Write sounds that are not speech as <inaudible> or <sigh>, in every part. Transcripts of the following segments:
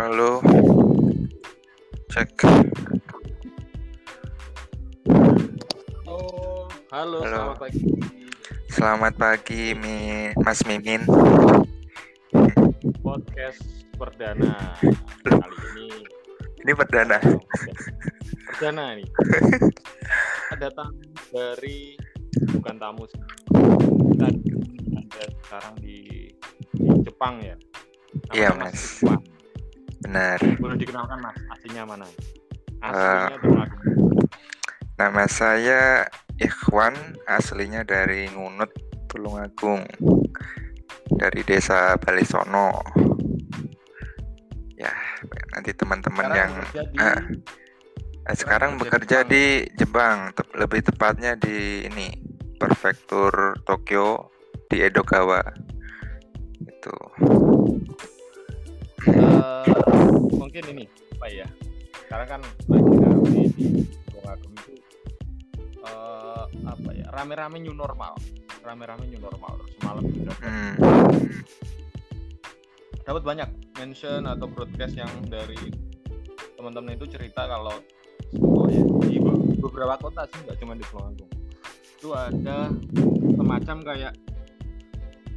Halo. Cek. Oh, halo, Halo. selamat pagi. Selamat pagi, Mi Mas Mimin. Podcast perdana. Kali ini Ini perdana. perdana nih. Ada tamu dari bukan tamu sih. Kita ada sekarang di, di Jepang ya. Namanya Iya, Mas Mas. Iqbal. Benar. Boleh dikenalkan Mas, aslinya mana? Eh, Aslinya Tulungagung. Nama saya Ikhwan, aslinya dari Ngunut, Tulungagung. Dari desa Balisono. Ya, nanti teman-teman Sekarang yang bekerja di eh, sekarang bekerja di Jepang, tep- lebih tepatnya di ini prefektur Tokyo di Edogawa. Itu. Mungkin ini apa ya sekarang kan lagi rame di Tulungagung itu eh, apa ya rame-rame new normal rame-rame new normal terus malam juga Hmm. dapat banyak mention atau broadcast yang dari teman-teman itu cerita kalau oh ya, di be- beberapa kota sih nggak cuma di Tulungagung itu ada semacam kayak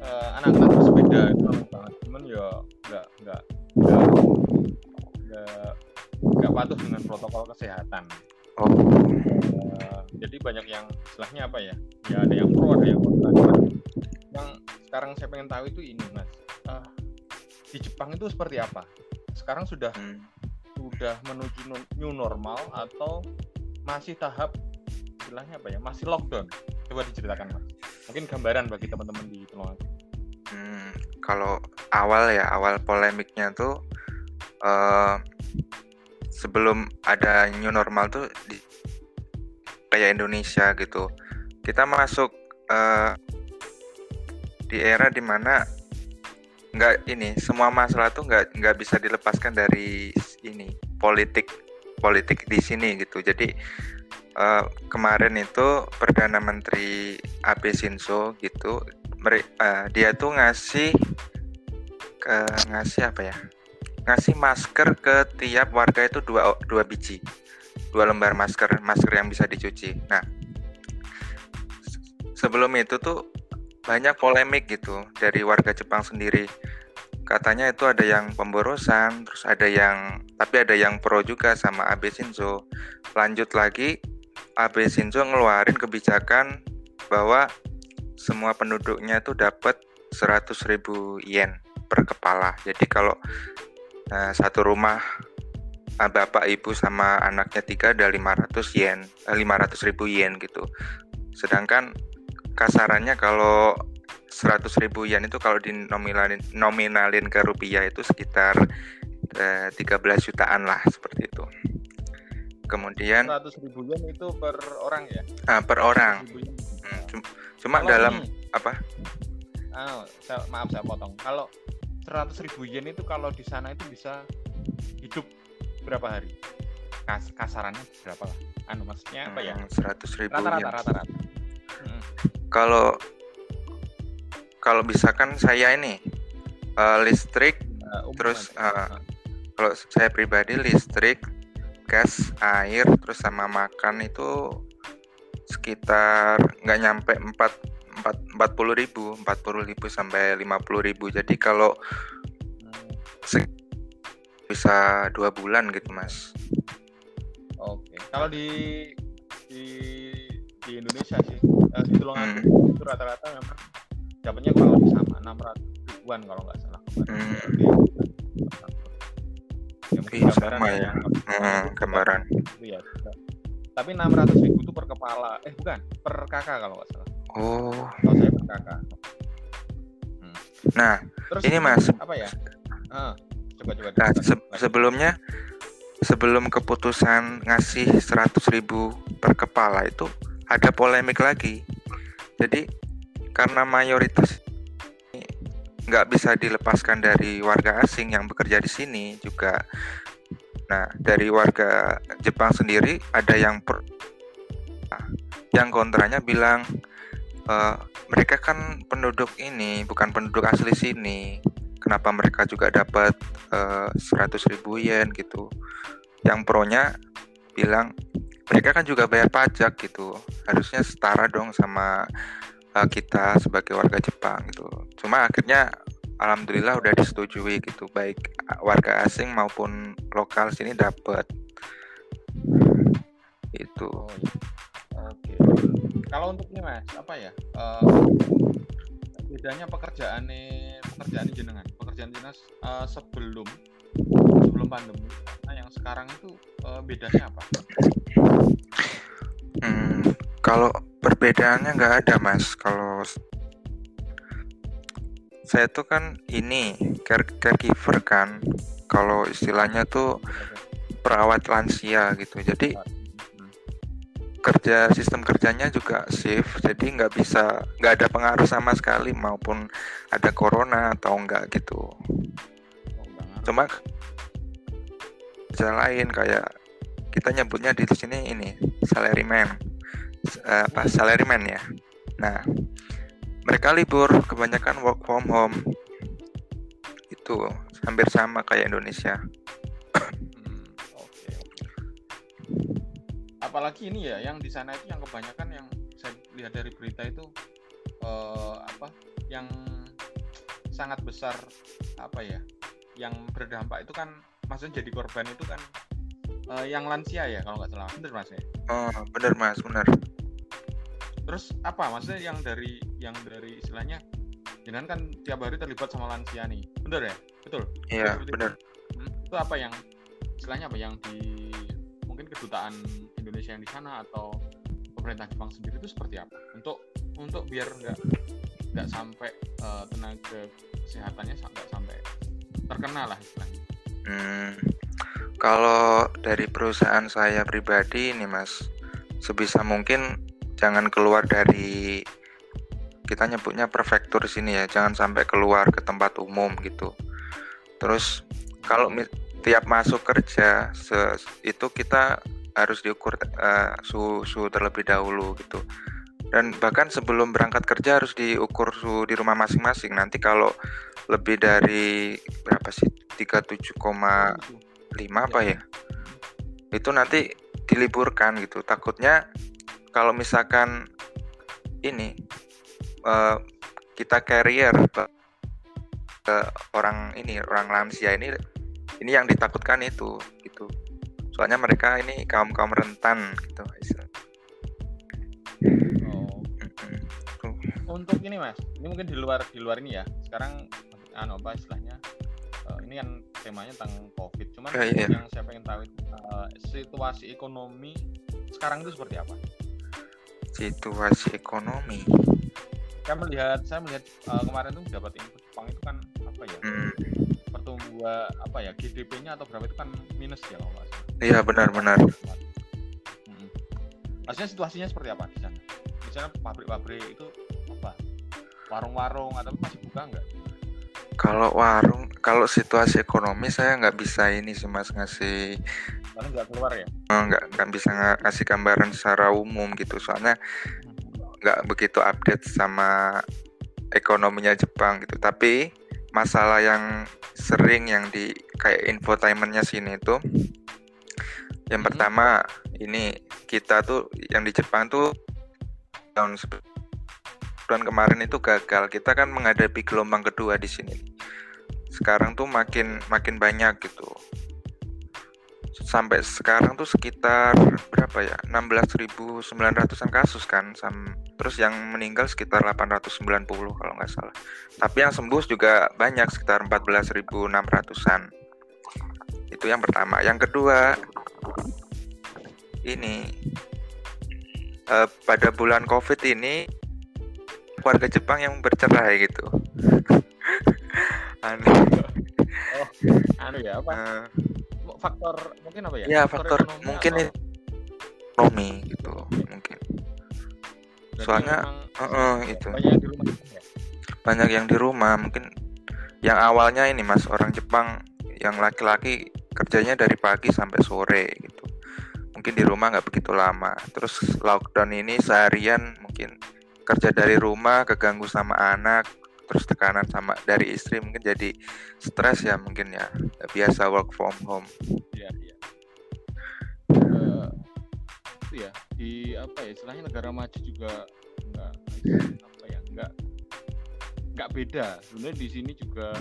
eh, anak-anak bersepeda itu banget cuman ya nggak nggak nggak nggak nggak patuh dengan protokol kesehatan. Oh. Eh, jadi banyak yang istilahnya apa ya? Ya ada yang pro ada yang kontra. Yang sekarang saya pengen tahu itu ini mas. Ah, di Jepang itu seperti apa? Sekarang sudah Hmm. sudah menuju nu- new normal atau masih tahap istilahnya apa ya? Masih lockdown? Coba diceritakan mas. Mungkin gambaran bagi teman-teman di Tulungagung Hmm, kalau awal ya awal polemiknya tuh eh sebelum ada new normal tuh di kayak Indonesia gitu. Kita masuk eh di era di mana nggak ini semua masalah tuh nggak nggak bisa dilepaskan dari ini politik politik di sini gitu. Jadi eh, kemarin itu perdana menteri Abe Shinzo gitu eh, dia tuh ngasih ke ngasih apa ya ngasih masker ke tiap warga itu dua dua biji. Dua lembar masker masker yang bisa dicuci. Nah se- sebelum itu tuh banyak polemik gitu dari warga Jepang sendiri. Katanya itu ada yang pemborosan terus ada yang tapi ada yang pro juga sama Abe Shinzo. Lanjut lagi Abe Shinzo ngeluarin kebijakan bahwa semua penduduknya itu dapat 100.000 yen per kepala. Jadi kalau eh, satu rumah eh, bapak ibu sama anaknya tiga ada 500 yen, eh, 500.000 yen gitu. Sedangkan kasarannya kalau 100.000 yen itu kalau dinominalin nominalin ke rupiah itu sekitar eh, 13 jutaan lah seperti itu. Kemudian 100 ribu yen itu per orang ya ah, per orang. 100.000 yen. Hmm, cum- Cuma Kalau dalam ini, apa? ah, saya- maaf saya potong kalau 100 ribu yen itu kalau di sana itu bisa hidup berapa hari? Kas kasarannya berapa lah? Anu maksudnya apa ya? Hmm, 100.000 rata-rata yen. rata-rata. Hmm. kalau kalau misalkan saya ini eh, listrik umum Terus, eh, kalau saya pribadi listrik gas air terus sama makan itu sekitar nggak nyampe 4 empat puluh ribu empat puluh ribu sampai lima puluh ribu. Jadi kalau Hmm, bisa dua bulan gitu mas. Oke kalau di di di Indonesia sih eh, di Tulungagung itu rata-rata memang dapatnya kurang lebih sama 600 ribuan kalau nggak salah. Hmm. Ya Iya, gambaran sama ya, ya. Hmm, gambaran. itu ya tapi 600 ribu itu per kepala eh bukan per kakak kalau nggak salah oh kalau saya kakak nah terus Ini, Mas. apa ya Ah, coba coba Nah, se- sebelumnya sebelum keputusan ngasih 100.000 ribu per kepala itu ada polemik lagi. Jadi karena mayoritas nggak bisa dilepaskan dari warga asing yang bekerja di sini juga. Nah, dari warga Jepang sendiri ada yang per, yang kontranya bilang "Eh, mereka kan penduduk ini bukan penduduk asli sini. Kenapa mereka juga dapat uh, 100 ribu yen gitu? Yang pronya bilang mereka kan juga bayar pajak gitu. Harusnya setara dong sama uh, kita sebagai warga Jepang gitu. Cuma akhirnya alhamdulillah udah disetujui gitu. Baik warga asing maupun lokal sini dapat. Itu. Iya. Kalau untuk ini mas apa ya uh, bedanya pekerjaan nih pekerjaan jenengan? Pekerjaan dinas uh, sebelum sebelum pandemi. Nah yang sekarang itu uh, bedanya apa? Hmm, kalau perbedaannya nggak ada mas. Kalau saya tuh kan ini care caregiver kan. Kalau istilahnya tuh perawat lansia gitu. Jadi kerja sistem kerjanya juga shift jadi nggak bisa nggak ada pengaruh sama sekali maupun ada corona atau enggak gitu. Cuma kerja lain kayak kita nyebutnya di sini ini salaryman uh, apa salaryman ya. Nah mereka libur kebanyakan work from home. Itu hampir sama kayak Indonesia apalagi ini ya yang di sana itu yang kebanyakan yang saya lihat dari berita itu uh, apa yang sangat besar apa ya yang berdampak itu kan maksudnya jadi korban itu kan uh, yang lansia ya kalau nggak salah. Bener mas ya? Oh bener mas bener. Terus apa maksudnya yang dari yang dari istilahnya jangan kan tiap hari terlibat sama lansia nih. Bener ya? Betul? Iya bener. Hmm, itu apa yang istilahnya apa yang di mungkin kedutaan Indonesia yang di sana atau pemerintah Jepang sendiri itu seperti apa untuk untuk biar nggak nggak sampai uh, tenaga kesehatannya nggak sampai terkena lah istilahnya. Hmm, kalau dari perusahaan saya pribadi ini mas, sebisa mungkin jangan keluar dari kita nyebutnya prefektur sini ya, jangan sampai keluar ke tempat umum gitu. Terus kalau tiap masuk kerja itu kita harus diukur uh, suhu suhu terlebih dahulu gitu. Dan bahkan sebelum berangkat kerja harus diukur suhu di rumah masing-masing. Nanti kalau lebih dari berapa sih? 37,5 apa ya. itu nanti diliburkan gitu. Takutnya kalau misalkan ini uh, kita carrier ke, ke orang ini orang lansia ini ini yang ditakutkan itu gitu soalnya mereka ini kaum kaum rentan gitu oh. untuk ini mas. Ini mungkin di luar di luar ini ya. Sekarang anu apa istilahnya? Uh, ini kan temanya tentang covid. Cuman oh, iya. yang saya pengen tahu uh, situasi ekonomi sekarang itu seperti apa? Situasi ekonomi. Saya melihat saya melihat uh, kemarin tuh dapat info Jepang itu kan apa ya? Hmm pertumbuhan apa ya GDP-nya atau berapa itu kan minus ya kalau. Iya benar-benar. Hmm. Maksudnya situasinya seperti apa di sana? Di sana pabrik-pabrik itu apa? Warung-warung atau masih buka nggak? Kalau warung, kalau situasi ekonomi saya nggak bisa ini sih mas ngasih. Karena nggak keluar ya? Oh, nggak nggak bisa ngasih gambaran secara umum gitu soalnya nggak begitu update sama ekonominya Jepang gitu. Tapi masalah yang sering yang di kayak infotainmentnya sini itu yang hmm. pertama ini kita tuh yang di Jepang tuh tahun bulan kemarin itu gagal. Kita kan menghadapi gelombang kedua di sini. Sekarang tuh makin makin banyak gitu sampai sekarang tuh sekitar berapa ya? 16.900an kasus kan Sam terus yang meninggal sekitar 890 kalau nggak salah. Tapi yang sembuh juga banyak sekitar 14.600an itu yang pertama. Yang kedua ini eh, pada bulan covid ini warga Jepang yang bercerai gitu. <laughs> Aneh. Oh, anu ya apa? Uh, faktor mungkin apa ya? Ya faktor, faktor mungkin atau... ekonomi gitu mungkin. Berarti Soalnya uh, uh, itu banyak yang di rumah ya? banyak yang di rumah mungkin yang awalnya ini mas orang Jepang yang laki-laki kerjanya dari pagi sampai sore gitu mungkin di rumah nggak begitu lama terus lockdown ini seharian mungkin kerja dari rumah keganggu sama anak terus tekanan sama dari istri mungkin jadi stres ya mungkin ya. Biasa work from home. Iya iya. Uh, itu ya di apa ya istilahnya negara maju juga enggak apa ya enggak enggak beda. Sebenarnya di sini juga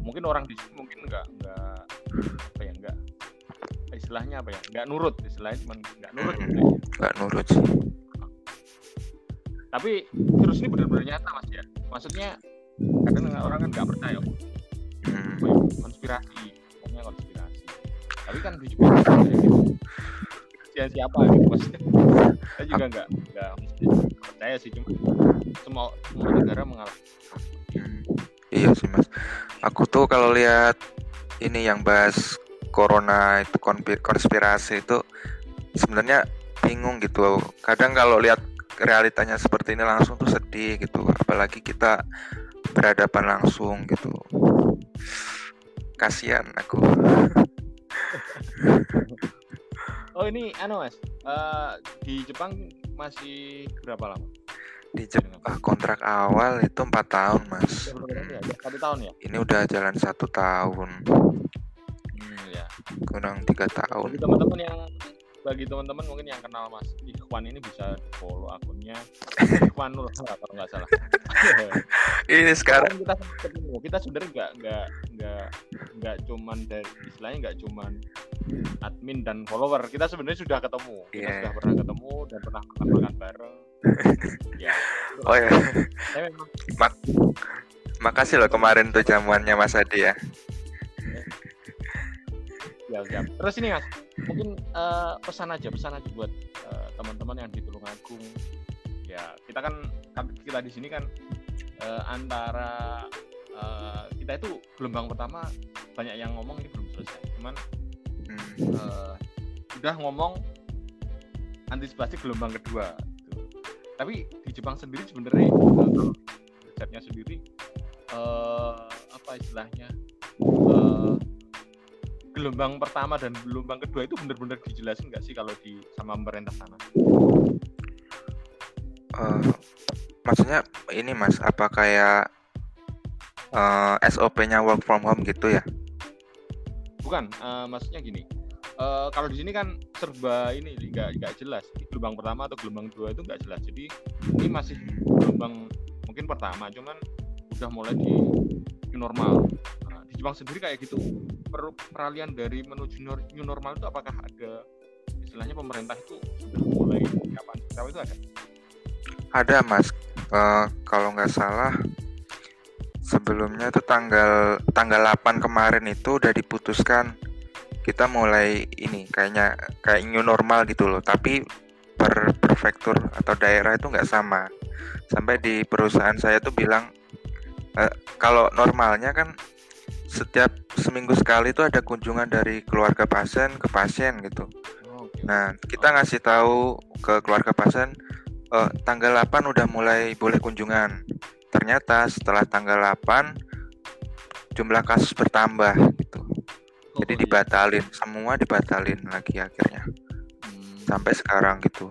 mungkin orang di sini mungkin enggak enggak apa ya enggak istilahnya apa ya nggak nurut. Istilahnya cuma nggak nurut. Nggak nurut. Sih tapi virus ini benar-benar nyata mas ya. Maksudnya kadang orang kan nggak percaya. Hmm. konspirasi pokoknya konspirasi. Tapi kan ya gitu ya siapa gitu maksudnya. Saya juga nggak nggak percaya sih cuma semua semua negara mengalami. Hmm. iya sih mas. Aku tuh kalau lihat ini yang bahas corona itu konspirasi itu sebenarnya bingung gitu. Kadang kalau lihat realitanya seperti ini langsung tuh sedih gitu. Apalagi kita berhadapan langsung gitu. Kasihan aku. <laughs> Oh ini anu mas. Uh, di Jepang masih berapa lama? Di Jepang ah, kontrak awal itu empat tahun mas. Ya? satu tahun ya? Ini udah jalan satu tahun. Hmm, ya. Kurang tiga tahun. Teman-teman yang bagi teman-teman mungkin yang kenal Mas Ikhwan ini bisa follow akunnya. Ikhwan Nur kalau nggak salah. <laughs> ini sekarang kita ketemu. Kita sebenarnya nggak nggak nggak nggak cuman dari istilahnya nggak cuman admin dan follower. Kita sebenarnya sudah ketemu. Kita yeah. sudah pernah ketemu dan pernah makan makan bareng. ya. <laughs> Oh ya. memang... Mak makasih loh kemarin tuh jamuannya Mas Adi ya. Ya, siap. Terus ini Mas, mungkin uh, pesan aja pesan aja buat uh, teman-teman yang di Tulungagung ya kita kan kita di sini kan uh, antara uh, kita itu gelombang pertama banyak yang ngomong ini belum selesai cuman uh, udah ngomong antisipasi gelombang kedua gitu. tapi di Jepang sendiri sebenarnya uh, risetnya sendiri uh, apa istilahnya uh, gelombang pertama dan gelombang kedua itu benar-benar dijelasin nggak sih kalau di sama pemerintah sana? Uh, maksudnya ini mas, apa kayak uh, eh, SOP-nya work from home gitu ya? Bukan, uh, maksudnya gini. Uh, kalau di sini kan serba ini nggak nggak jelas. Gelombang pertama atau gelombang kedua itu nggak jelas. Jadi ini masih gelombang mungkin pertama, cuman udah mulai di new normal. Nah, di Jepang sendiri kayak gitu per peralihan dari menuju new normal itu apakah ada istilahnya pemerintah itu sudah mulai kapan? Tahu itu ada? Ada mas, uh, kalau nggak salah sebelumnya itu tanggal tanggal 8 kemarin itu udah diputuskan kita mulai ini kayaknya kayak new normal gitu loh. Tapi per prefektur atau daerah itu nggak sama. Sampai di perusahaan saya tuh bilang uh, kalau normalnya kan setiap seminggu sekali itu ada kunjungan dari keluarga pasien ke pasien gitu. Nah, kita ngasih tahu ke keluarga pasien uh, tanggal 8 udah mulai boleh kunjungan. Ternyata setelah tanggal 8 jumlah kasus bertambah gitu. Oh, Jadi iya. dibatalin, semua dibatalin lagi akhirnya. Hmm. Sampai sekarang gitu.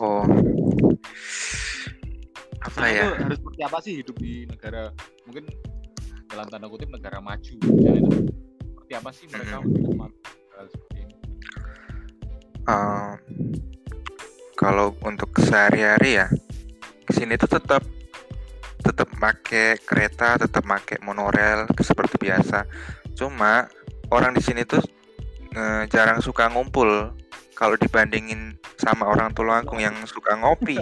oh apa ya harus seperti apa sih hidup di negara mungkin dalam tanda kutip negara maju misalnya itu. Seperti apa sih mereka mm-hmm. seperti ini? Uh, kalau untuk sehari-hari ya ke sini tuh tetap tetap pakai kereta tetap pakai monorail seperti biasa. Cuma orang di sini tuh uh, jarang suka ngumpul. Kalau dibandingin sama orang Tulungagung yang suka ngopi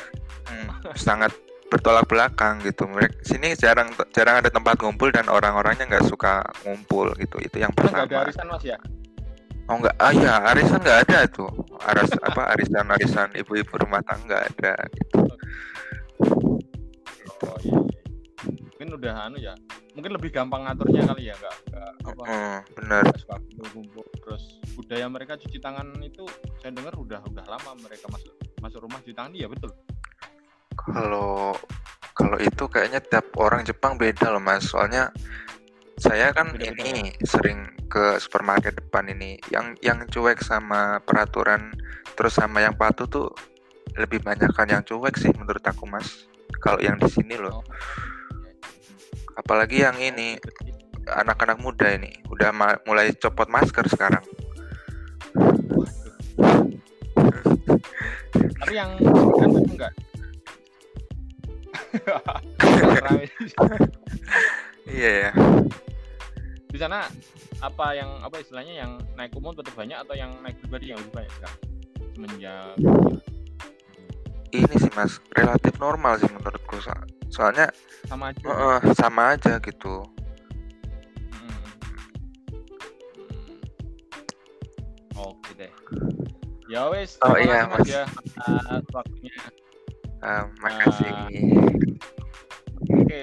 <laughs> hmm, sangat bertolak belakang gitu. Mereka sini jarang jarang ada tempat ngumpul dan orang-orangnya nggak suka ngumpul gitu. Itu yang pertama ada arisan mas ya? Oh nggak ah ya arisan nggak ada tuh. Aras <laughs> apa arisan arisan ibu-ibu rumah tangga ada gitu. Oh iya, iya. Mungkin udah anu ya mungkin lebih gampang ngaturnya kali ya nggak apa hmm, benar terus budaya mereka cuci tangan itu saya dengar udah udah lama mereka masuk masuk rumah cuci tangan iya betul kalau kalau itu kayaknya tiap orang Jepang beda loh mas. Soalnya saya kan beda -beda. ini sering ke supermarket depan ini. Yang yang cuek sama peraturan terus sama yang patuh tuh lebih banyak kan yang cuek sih menurut aku mas. Kalau yang di sini loh. Oh. apalagi yang ini anak-anak muda ini. Udah ma- mulai copot masker sekarang. Tapi yang kan itu enggak. Iya ya. Di sana apa yang apa istilahnya yang naik umum tetap banyak atau yang naik pribadi yang lebih banyak sekarang semenjak ini sih mas relatif normal sih menurutku So- soalnya sama aja. Eh, sama aja gitu. Hmm. Hmm. oke deh. Ya wes Oh, iya, mas. ya atas waktunya Eh, makasih. Oke.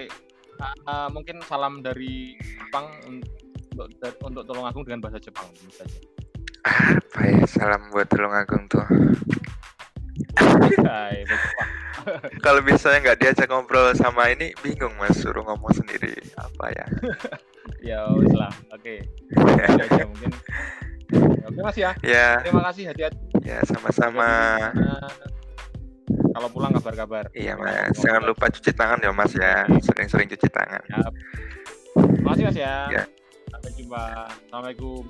Uh, mungkin salam dari Jepang untuk untuk Tulungagung dengan bahasa Jepang saja. Apa ya salam buat Tulungagung tuh? Hai, <laughs> kalau misalnya nggak diajak ngobrol sama ini bingung mas. Suruh ngomong sendiri. Apa ya? <laughs> Ya wes lah. Oke. Itu aja mungkin. <laughs> Oke mas ya. Ya. Terima kasih hati-hati. Ya sama-sama kalau pulang kabar-kabar. Iya mas. Jangan lupa cuci tangan ya mas ya. Sering-sering cuci tangan. Siap. Terima kasih mas ya. Ya. sampai jumpa. Assalamualaikum